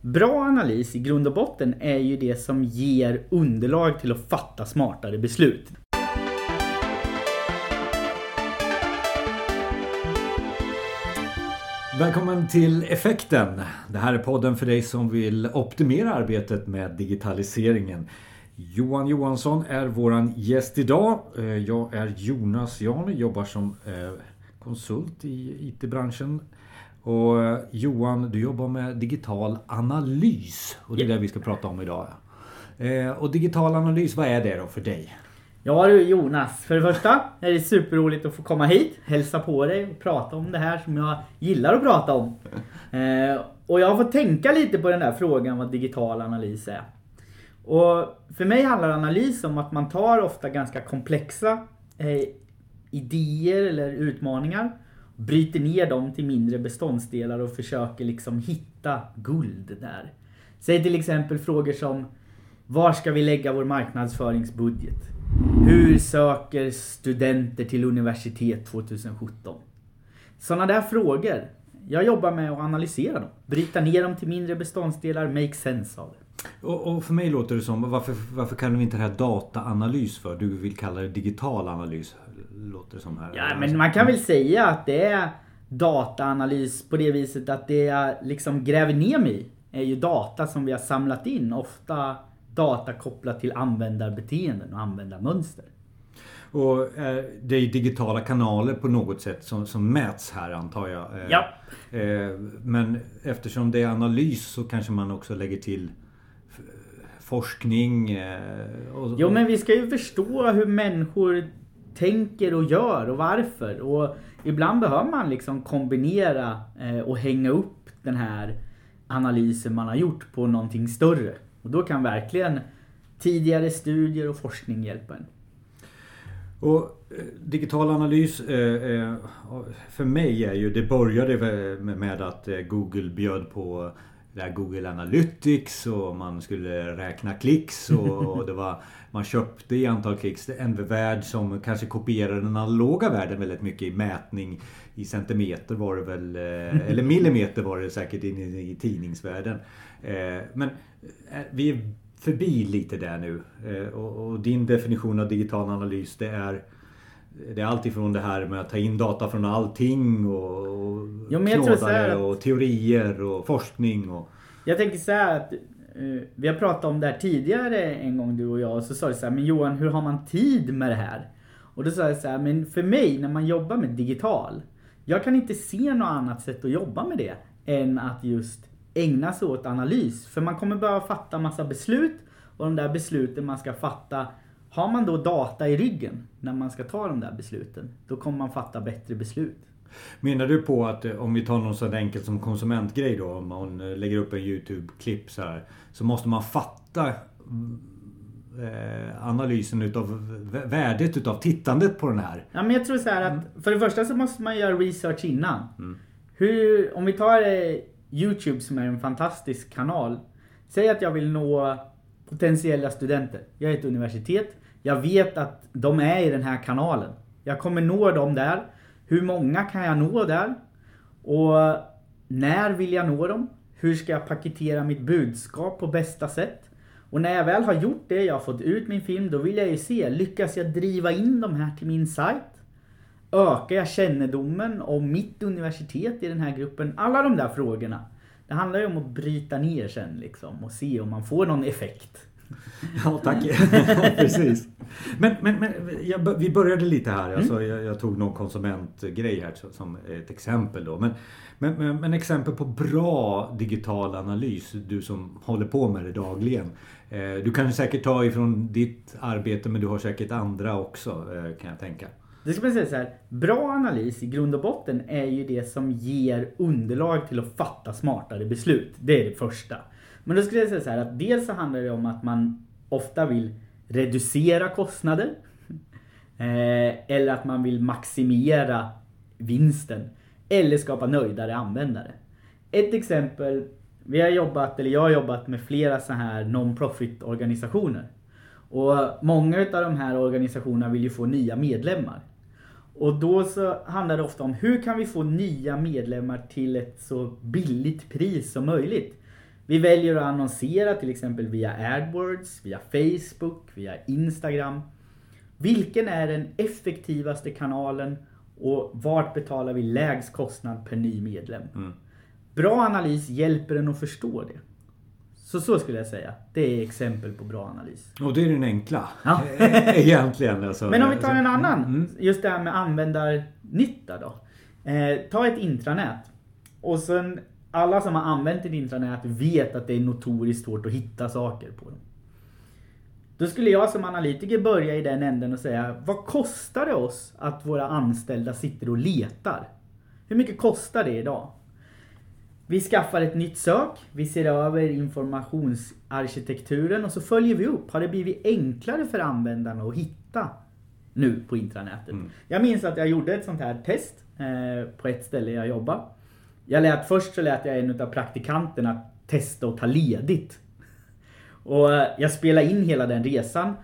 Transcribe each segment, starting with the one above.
Bra analys i grund och botten är ju det som ger underlag till att fatta smartare beslut. Välkommen till Effekten. Det här är podden för dig som vill optimera arbetet med digitaliseringen. Johan Johansson är våran gäst idag. Eh, jag är Jonas Jan, jobbar som eh, konsult i IT-branschen. Och eh, Johan, du jobbar med digital analys och det är det vi ska prata om idag. Eh, Och digital analys, vad är det då för dig? Ja du Jonas, för det första är det superroligt att få komma hit, hälsa på dig och prata om det här som jag gillar att prata om. Eh, och jag har fått tänka lite på den där frågan vad digital analys är. Och för mig handlar analys om att man tar ofta ganska komplexa idéer eller utmaningar, bryter ner dem till mindre beståndsdelar och försöker liksom hitta guld där. Säg till exempel frågor som Var ska vi lägga vår marknadsföringsbudget? Hur söker studenter till universitet 2017? Sådana där frågor. Jag jobbar med att analysera dem. Bryta ner dem till mindre beståndsdelar, make sense av det. Och, och för mig låter det som, varför, varför kallar vi inte det här dataanalys för? Du vill kalla det digital analys. Låter det som här. Ja, men man kan väl säga att det är dataanalys på det viset att det jag liksom gräver ner mig i är ju data som vi har samlat in. Ofta data kopplat till användarbeteenden och användarmönster. Och eh, det är digitala kanaler på något sätt som, som mäts här antar jag. Eh, Ja. Eh, men eftersom det är analys så kanske man också lägger till forskning. Eh, och, Jo men vi ska ju förstå hur människor tänker och gör och varför. Och ibland behöver man liksom kombinera eh, och hänga upp den här analysen man har gjort på någonting större. Och då kan verkligen tidigare studier och forskning hjälpa en. Och eh, digital analys eh, eh för mig är ju, det började med- med att eh, Google bjöd på där Google Analytics och man skulle räkna klicks och, och det var man köpte i antal klicks. En värld som kanske kopierade den analoga världen väldigt mycket i mätning. I centimeter var det väl eh, eller millimeter var det säkert in i, i tidningsvärlden. Eh, men eh, vi är förbi lite där nu. Och, och din definition av digital analys det är det är allt ifrån det här med att ta in data från allting och, och Jo, knådare att- och teorier och forskning och Jag tänker så här att eh, vi har pratat om det här tidigare en gång du och jag och så sa du så här, men Johan hur har man tid med det här? Och då sa jag så här, men för mig när man jobbar med digital, jag kan inte se något annat sätt att jobba med det än att just ägna sig åt analys. För man kommer behöva fatta massa beslut och de där besluten man ska fatta, har man då data i ryggen när man ska ta de där besluten, då kommer man fatta bättre beslut. Menar du på att eh, om vi tar något så enkelt som konsumentgrej då, om man eh, lägger upp en YouTube-klipp så här. Så måste man fatta mm, eh, analysen utav värdet utav tittandet på den här. Ja, men jag tror så här att för det första så måste man göra research innan. Hur, om vi tar eh, Youtube som är en fantastisk kanal. Säg att jag vill nå potentiella studenter. Jag är ett universitet. Jag vet att de är i den här kanalen. Jag kommer nå dem där. Hur många kan jag nå där? Och när vill jag nå dem? Hur ska jag paketera mitt budskap på bästa sätt? Och när jag väl har gjort det, jag har fått ut min film, då vill jag ju se, lyckas jag driva in de här till min sajt? Ökar jag kännedomen om mitt universitet i den här gruppen? Alla de där frågorna. Det handlar ju om att bryta ner sen liksom och se om man får någon effekt. Ja, tack. Precis. Men, men, men jag, vi började lite här. Alltså, jag, jag tog någon konsumentgrej här som ett exempel. Då. Men, men, men, men exempel på bra digital analys, du som håller på med det dagligen. Eh, du kan säkert ta ifrån ditt arbete men du har säkert andra också eh, kan jag tänka. Det ska man säga så här. Bra analys i grund och botten är ju det som ger underlag till att fatta smartare beslut. Det är det första. Men då skulle jag säga så här att dels så handlar det om att man ofta vill reducera kostnader. Eh, eller att man vill maximera vinsten. Eller skapa nöjdare användare. Ett exempel. Vi har jobbat, eller jag har jobbat med flera så här non-profit organisationer. Och många av de här organisationerna vill ju få nya medlemmar. Och då så handlar det ofta om hur kan vi få nya medlemmar till ett så billigt pris som möjligt. Vi väljer att annonsera till exempel via AdWords, via Facebook, via Instagram. Vilken är den effektivaste kanalen och vart betalar vi lägst kostnad per ny medlem? Mm. Bra analys hjälper en att förstå det. Så så skulle jag säga. Det är exempel på bra analys. Och det är den enkla. Ja. Egentligen. Alltså. Men om vi tar en annan. Mm. Just det här med användarnytta då. Eh, ta ett intranät. Och sen alla som har använt ett intranät vet att det är notoriskt svårt att hitta saker på dem. Då skulle jag som analytiker börja i den änden och säga vad kostar det oss att våra anställda sitter och letar? Hur mycket kostar det idag? Vi skaffar ett nytt sök, vi ser över informationsarkitekturen och så följer vi upp. Har det blivit enklare för användarna att hitta nu på intranätet? Mm. Jag minns att jag gjorde ett sånt här test eh, på ett ställe jag jobbar. Jag lät, först så lät jag en av praktikanterna testa att ta ledigt. Och eh, jag spelade in hela den resan.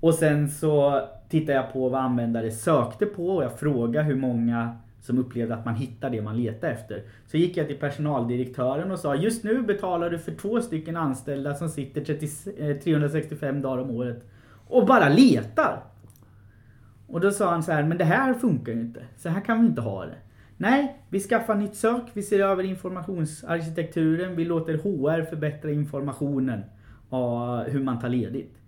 Och sen så tittade jag på vad användare sökte på och jag frågade hur många som upplevde att man hittar det man letar efter. Så gick jag till personaldirektören och sa just nu betalar du för två stycken anställda som sitter 30, 365 eh, dagar om året och bara letar. Och då sa han så här, men det här funkar ju inte. Så här kan vi inte ha det. Nej, vi skaffar nytt sök, vi ser över informationsarkitekturen, vi låter HR förbättra informationen av hur man tar ledigt.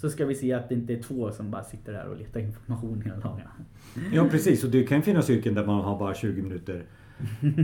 Så ska vi se att det inte är två som bara sitter där och letar information hela dagarna. Ja precis, och det kan finnas yrken där man har bara 20 minuter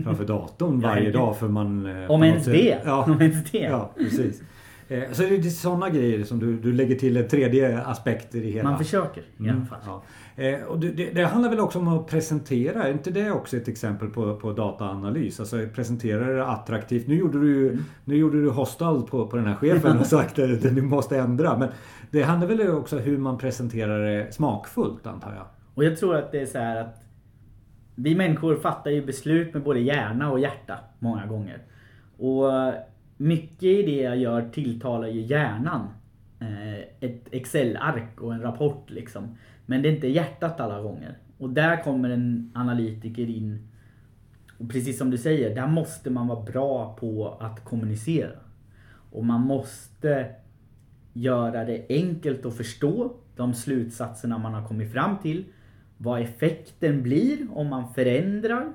framför datorn varje dag för man... eh, Om ens det. Ja, Om ens det. ja precis. Eh, Så det är sådana grejer som du, du lägger till en tredje aspekt i det hela. Man försöker i alla Mm, fall. ja. Eh, och det, det, det handlar väl också om att presentera, är inte det också ett exempel på, på dataanalys? Alltså presentera det attraktivt. Nu gjorde du Mm. nu gjorde du hostile på, på den här chefen och sagt att du måste ändra. Men det handlar väl också hur man presenterar det smakfullt antar jag? Och jag tror att det är så här att vi människor fattar ju beslut med både hjärna och hjärta många gånger. Och mycket i det jag gör tilltalar ju hjärnan. Eh, ett Excel-ark och en rapport liksom. Men det är inte hjärtat alla gånger. Och där kommer en analytiker in. Och precis som du säger, där måste man vara bra på att kommunicera. Och man måste göra det enkelt att förstå de slutsatserna man har kommit fram till. Vad effekten blir om man förändrar.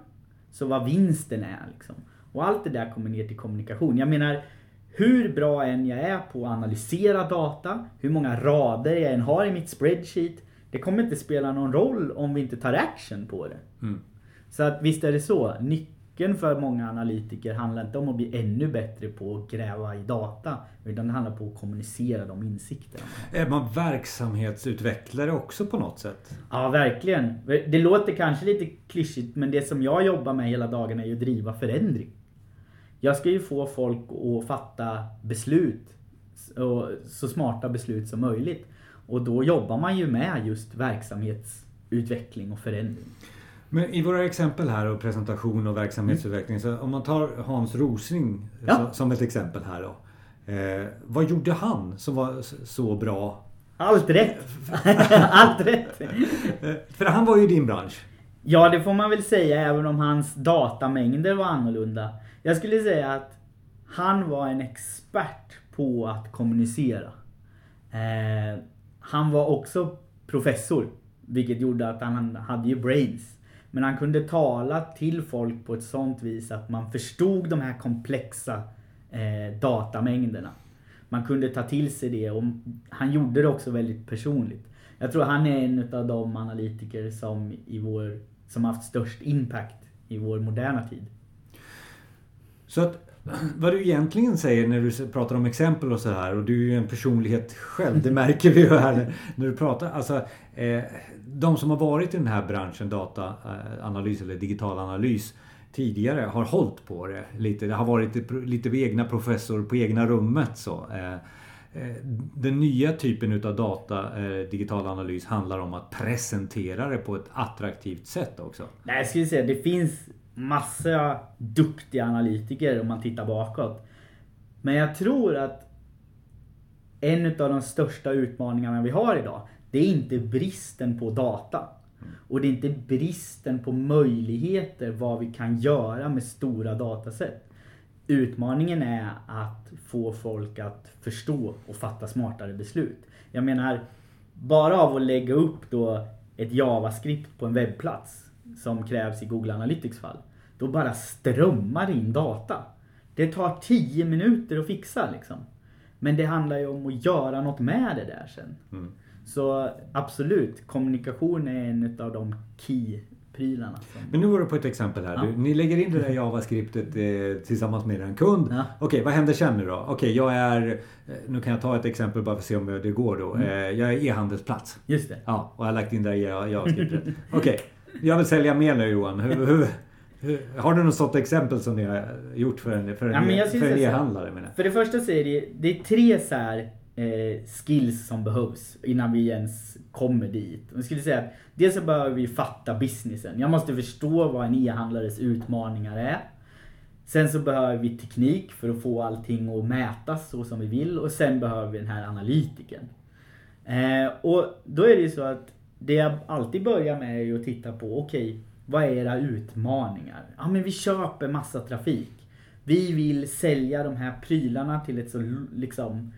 Så vad vinsten är liksom. Och allt det där kommer ner till kommunikation. Jag menar, hur bra än jag är på att analysera data, hur många rader jag än har i mitt spreadsheet. Det kommer inte spela någon roll om vi inte tar action på det. Mm. Så att visst är det så. Nyckeln för många analytiker handlar inte om att bli ännu bättre på att gräva i data. Utan det handlar på att kommunicera de insikterna. Är man verksamhetsutvecklare också på något sätt? Ja, verkligen. Det låter kanske lite klyschigt men det som jag jobbar med hela dagen är ju att driva förändring. Jag ska ju få folk att fatta beslut. och Så smarta beslut som möjligt. Och då jobbar man ju med just verksamhetsutveckling och förändring. Men i våra exempel här och presentation och verksamhetsutveckling. Så om man tar Hans Rosling Ja. som ett exempel här då. Eh, vad gjorde han som var så bra? Allt rätt! Allt rätt! Eh, för han var ju i din bransch. Ja, det får man väl säga även om hans datamängder var annorlunda. Jag skulle säga att han var en expert på att kommunicera. Eh, han var också professor, vilket gjorde att han hade ju brains. Men han kunde tala till folk på ett sånt vis att man förstod de här komplexa eh, datamängderna. Man kunde ta till sig det och han gjorde det också väldigt personligt. Jag tror han är en av de analytiker som, i vår, som haft störst impact i vår moderna tid. Så att vad du egentligen säger när du pratar om exempel och så här och du är ju en personlighet själv. Det märker vi ju här när- när du pratar. Alltså, eh, de som har varit i den här branschen dataanalys eller digital analys tidigare har hållit på det lite. Det har varit lite egna professor på egna rummet så. Eh, eh, Den nya typen utav data, eh, digital analys handlar om att presentera det på ett attraktivt sätt också. Nej, jag skulle säga det finns massa duktiga analytiker om man tittar bakåt. Men jag tror att en av de största utmaningarna vi har idag, det är inte bristen på data. Och det är inte bristen på möjligheter vad vi kan göra med stora dataset. Utmaningen är att få folk att förstå och fatta smartare beslut. Jag menar, bara av att lägga upp då ett JavaScript på en webbplats som krävs i Google Analytics fall. Då bara strömmar in data. Det tar 10 minuter att fixa liksom. Men det handlar ju om att göra något med det där sen. Mm. Så absolut, kommunikation är en av de key prylarna. Som... Men nu var du på ett exempel här. Ja. Du, ni lägger in det där JavaScriptet eh, tillsammans med en kund. Ja. Okej, vad händer sen nu då? Okej, jag är... eh, Nu kan jag ta ett exempel bara för att se om det går då. Mm. Eh, jag är e-handelsplats. Just det. Ja, och jag har lagt in det där JavaScriptet. Okej, jag vill sälja mer nu Johan. Hur, hur, har du något sånt exempel som ni har gjort för en, för en, Ja, men jag e- för en e-handlare? För det första så är det, det är tre så här, eh, skills som behövs innan vi ens kommer dit. Jag skulle säga att dels så behöver vi fatta businessen. Jag måste förstå vad en e-handlares utmaningar är. Sen så behöver vi teknik för att få allting att mätas så som vi vill och sen behöver vi den här analytiken. Eh, och då är det ju så att det jag alltid börjar med är ju att titta på, okej, vad är era utmaningar? Ja men vi köper massa trafik. Vi vill sälja de här prylarna till ett så liksom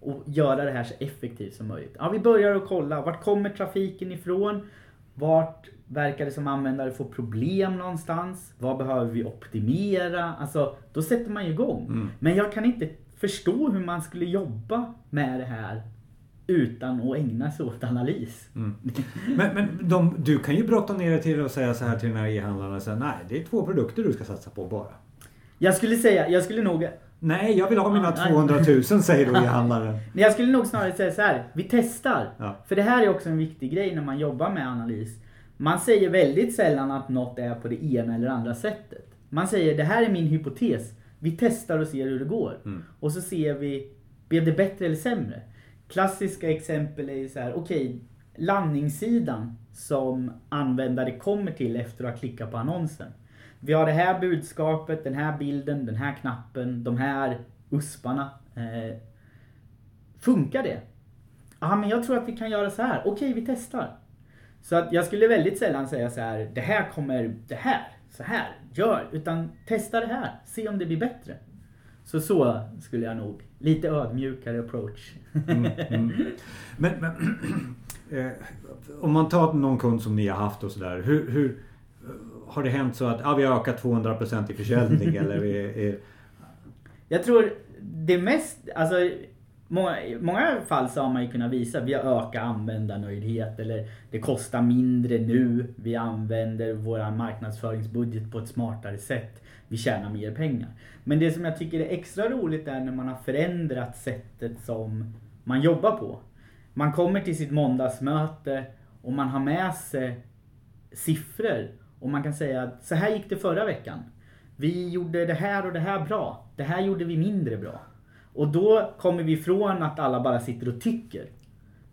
och göra det här så effektivt som möjligt. Ja, vi börjar att kolla, vart kommer trafiken ifrån? Vart verkar det som användare får problem någonstans? Vad behöver vi optimera? Alltså, då sätter man ju igång. Mm. Men jag kan inte förstå hur man skulle jobba med det här utan att ägna sig åt analys. Mm. Men, men de, du kan ju brotta ner det till att säga så här till den här e-handlaren. Nej, det är två produkter du ska satsa på bara. Jag skulle säga, jag skulle nog Nej, jag vill ha mina Ja, nej. 200 000 säger då e-handlaren. Men jag skulle nog snarare säga så här, vi testar. Ja. För det här är också en viktig grej när man jobbar med analys. Man säger väldigt sällan att något är på det ena eller andra sättet. Man säger det här är min hypotes. Vi testar och ser hur det går. Mm. Och så ser vi, blev det bättre eller sämre? Klassiska exempel är ju så här, okej, landningssidan som användare kommer till efter att ha klickat på annonsen. Vi har det här budskapet, den här bilden, den här knappen, de här usparna. Eh, funkar det? Ja, men jag tror att vi kan göra så här. Okej, vi testar. Så att jag skulle väldigt sällan säga så här, det här kommer, det här, så här, gör. Utan testa det här, se om det blir bättre. Så så skulle jag nog, lite ödmjukare approach. Mm, mm. Men, men eh, om man tar någon kund som ni har haft och sådär. Hur, hur har det hänt så att ja, vi har ökat 200% i försäljning eller vi är, Jag tror det mest, alltså många, i många fall så har man ju kunnat visa vi har ökat användarnöjdhet eller det kostar mindre nu. Vi använder vår marknadsföringsbudget på ett smartare sätt. Vi tjänar mer pengar. Men det som jag tycker är extra roligt är när man har förändrat sättet som man jobbar på. Man kommer till sitt måndagsmöte och man har med sig siffror och man kan säga att så här gick det förra veckan. Vi gjorde det här och det här bra. Det här gjorde vi mindre bra. Och då kommer vi ifrån att alla bara sitter och tycker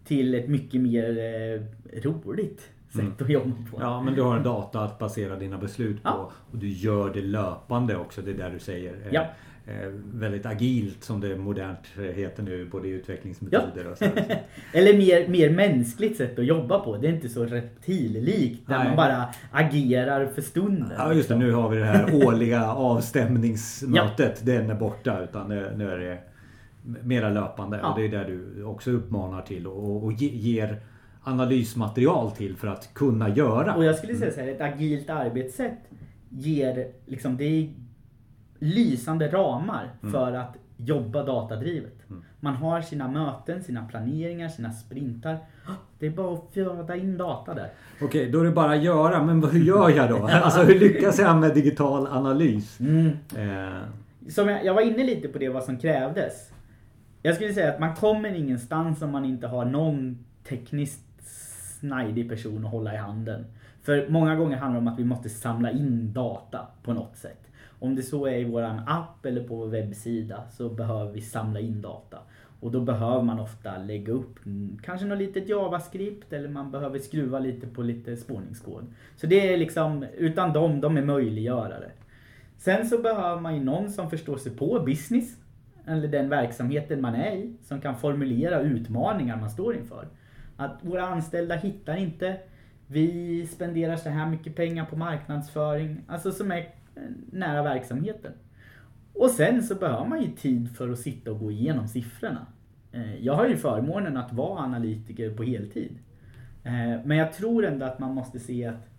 till ett mycket mer eh, roligt sätt Mm. att jobba på. Ja, men du har en data att basera dina beslut på. Ja. Och du gör det löpande också. Det är där du säger. Eh, Ja. Eh, väldigt agilt som det modernt heter nu. Både i utvecklingsmetoder och så. Eller mer, mer mänskligt sätt att jobba på. Det är inte så reptillikt där Nej. man bara agerar för stunden. Ja just det, nu har vi det här årliga avstämningsmötet. Den är borta. Utan nu, är det mera löpande. Ja. Och det är där du också uppmanar till och, och ge- ger analysmaterial till för att kunna göra. Och jag skulle säga så här, ett agilt arbetssätt ger liksom, det lysande ramar för att jobba datadrivet. Man har sina möten, sina planeringar, sina sprintar. Det är bara att föda in data där. Okej, då är det bara att göra. Men hur gör jag då? Alltså hur lyckas jag med digital analys? Mm. Eh, Som jag, jag var inne lite på det vad som krävdes. Jag skulle säga att man kommer ingenstans om man inte har någon tekniskt snajdig person att hålla i handen. För många gånger handlar det om att vi måste samla in data på något sätt. Om det så är i våran app eller på vår webbsida så behöver vi samla in data. Och då behöver man ofta lägga upp kanske något litet JavaScript eller man behöver skruva lite på lite spårningskod. Så det är liksom, utan dem, de är möjliggörare. Sen så behöver man ju någon som förstår sig på business. Eller den verksamheten man är i. Som kan formulera utmaningar man står inför. Att våra anställda hittar inte. Vi spenderar så här mycket pengar på marknadsföring. Alltså som är nära verksamheten. Och sen så behöver man ju tid för att sitta och gå igenom siffrorna. Eh, jag har ju förmånen att vara analytiker på heltid. Eh, men jag tror ändå att man måste se att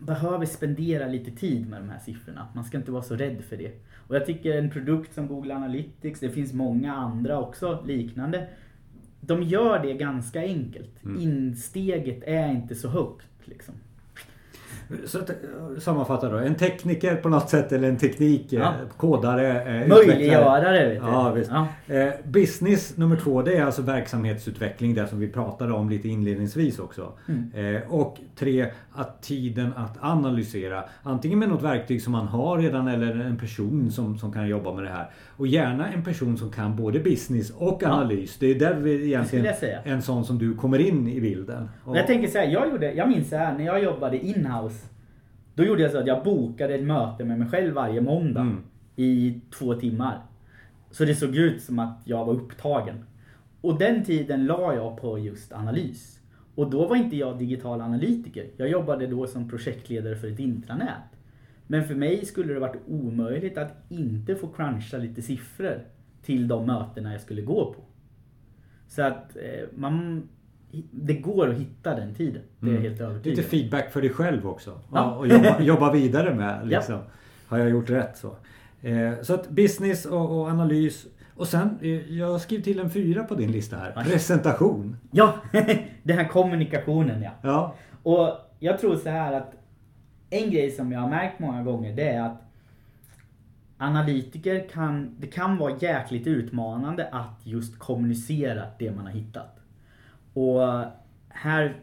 behöver spendera lite tid med de här siffrorna. Man ska inte vara så rädd för det. Och jag tycker en produkt som Google Analytics, det finns många andra också liknande. De gör det ganska enkelt. Mm. Insteget är inte så högt. Liksom. Så att, sammanfatta då. En tekniker på något sätt eller en teknik, ja. Eh, kodare, eh, Möjliggörare. Ja, visst. Ja. Eh, business nummer två det är alltså verksamhetsutveckling. Det som vi pratade om lite inledningsvis också. Mm. Eh, och tre, att tiden att analysera. Antingen med något verktyg som man har redan eller en person som, som kan jobba med det här. Och gärna en person som kan både business och analys. Det är där vi egentligen en sån som du kommer in i bilden. Och, jag tänker så här, jag, gjorde, jag minns så här när jag jobbade inhouse då gjorde jag så att jag bokade ett möte med mig själv varje måndag mm. i två timmar. Så det såg ut som att jag var upptagen. Och den tiden la jag på just analys. Och då var inte jag digital analytiker. Jag jobbade då som projektledare för ett intranät. Men för mig skulle det varit omöjligt att inte få cruncha lite siffror till de mötena jag skulle gå på. Så att eh, man, det går att hitta den tiden. Det är jag mm. helt övertygad Lite feedback för dig själv också. Ja. Och jobba, jobba vidare med. Liksom. Ja. Har jag gjort rätt så? Eh, så att business och, och, analys. Och sen, eh, jag skriver till en fyra på din lista här. Presentation. Ja, den här kommunikationen ja. ja. Och jag tror så här att en grej som jag har märkt många gånger det är att analytiker kan, det kan vara jäkligt utmanande att just kommunicera det man har hittat. Och här,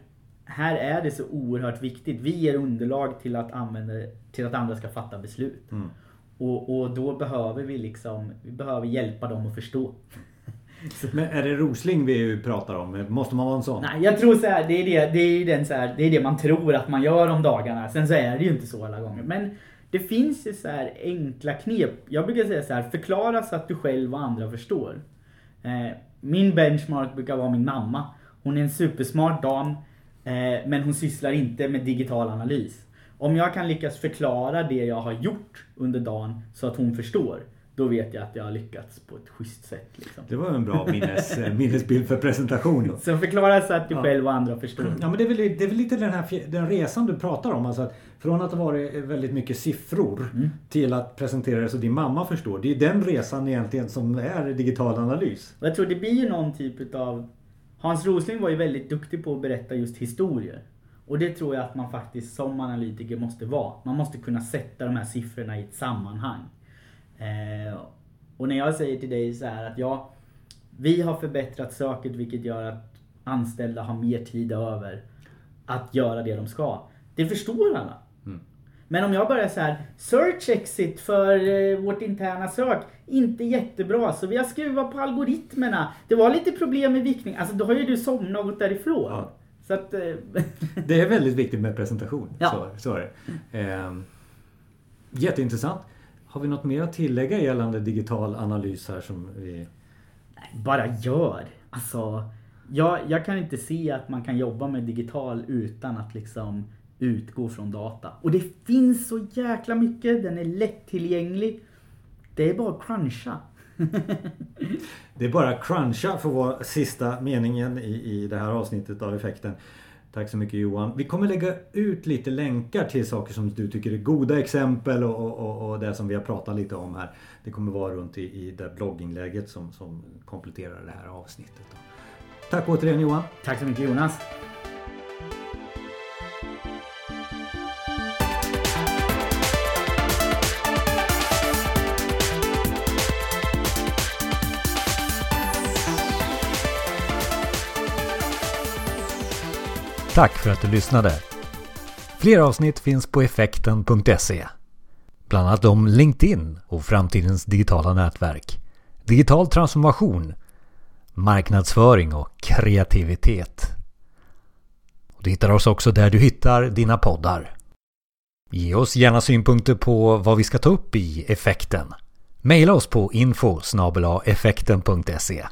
här är det så oerhört viktigt. Vi ger underlag till att, använda, till att andra ska fatta beslut. Mm. Och, och då behöver vi liksom, vi behöver hjälpa dem att förstå. Men är det Rosling vi pratar om? Måste man vara en sån? Nej, jag tror så här, det är det, det, är den så här, det är det man tror att man gör om dagarna. Sen så är det ju inte så alla gånger. Men det finns ju så här enkla knep. Jag brukar säga så här, förklara så att du själv och andra förstår. Eh, min benchmark brukar vara min mamma. Hon är en supersmart dam, eh, men hon sysslar inte med digital analys. Om jag kan lyckas förklara det jag har gjort under dagen så att hon förstår, då vet jag att jag har lyckats på ett schysst sätt. Liksom. Det var en bra minnes, eh, minnesbild för presentation. Så förklara så att du ja. själv och andra förstår. Ja, men det är väl, det är väl lite den här den resan du pratar om. Alltså att från att ha varit väldigt mycket siffror mm. till att presentera det så din mamma förstår. Det är den resan egentligen som är digital analys. Jag tror det blir någon typ av Hans Rosling var ju väldigt duktig på att berätta just historier. Och det tror jag att man faktiskt som analytiker måste vara. Man måste kunna sätta de här siffrorna i ett sammanhang. Eh, och när jag säger till dig så här att ja, vi har förbättrat söket vilket gör att anställda har mer tid över att göra det de ska. Det förstår alla. Men om jag börjar så här, search exit för eh, vårt interna sök, inte jättebra så vi har skruvat på algoritmerna. Det var lite problem med viktning. Alltså då har ju du somnat och gått därifrån. Ja. Så att, eh, det är väldigt viktigt med presentation. Ja. Så, så är det. Eh, jätteintressant. Har vi något mer att tillägga gällande digital analys här som vi... bara gör. Alltså, jag, jag kan inte se att man kan jobba med digital utan att liksom utgå från data. Och det finns så jäkla mycket, den är lättillgänglig. Det är bara att cruncha. det är bara att cruncha för vara sista meningen i, i det här avsnittet av effekten. Tack så mycket Johan. Vi kommer lägga ut lite länkar till saker som du tycker är goda exempel och, och, och det som vi har pratat lite om här. Det kommer vara runt i, i det blogginlägget som, som kompletterar det här avsnittet. Tack återigen Johan. Tack så mycket Jonas. Tack för att du lyssnade. Fler avsnitt finns på effekten.se. Bland annat om LinkedIn och framtidens digitala nätverk. Digital transformation, marknadsföring och kreativitet. Du hittar oss också där du hittar dina poddar. Ge oss gärna synpunkter på vad vi ska ta upp i effekten. Maila oss på info effekten.se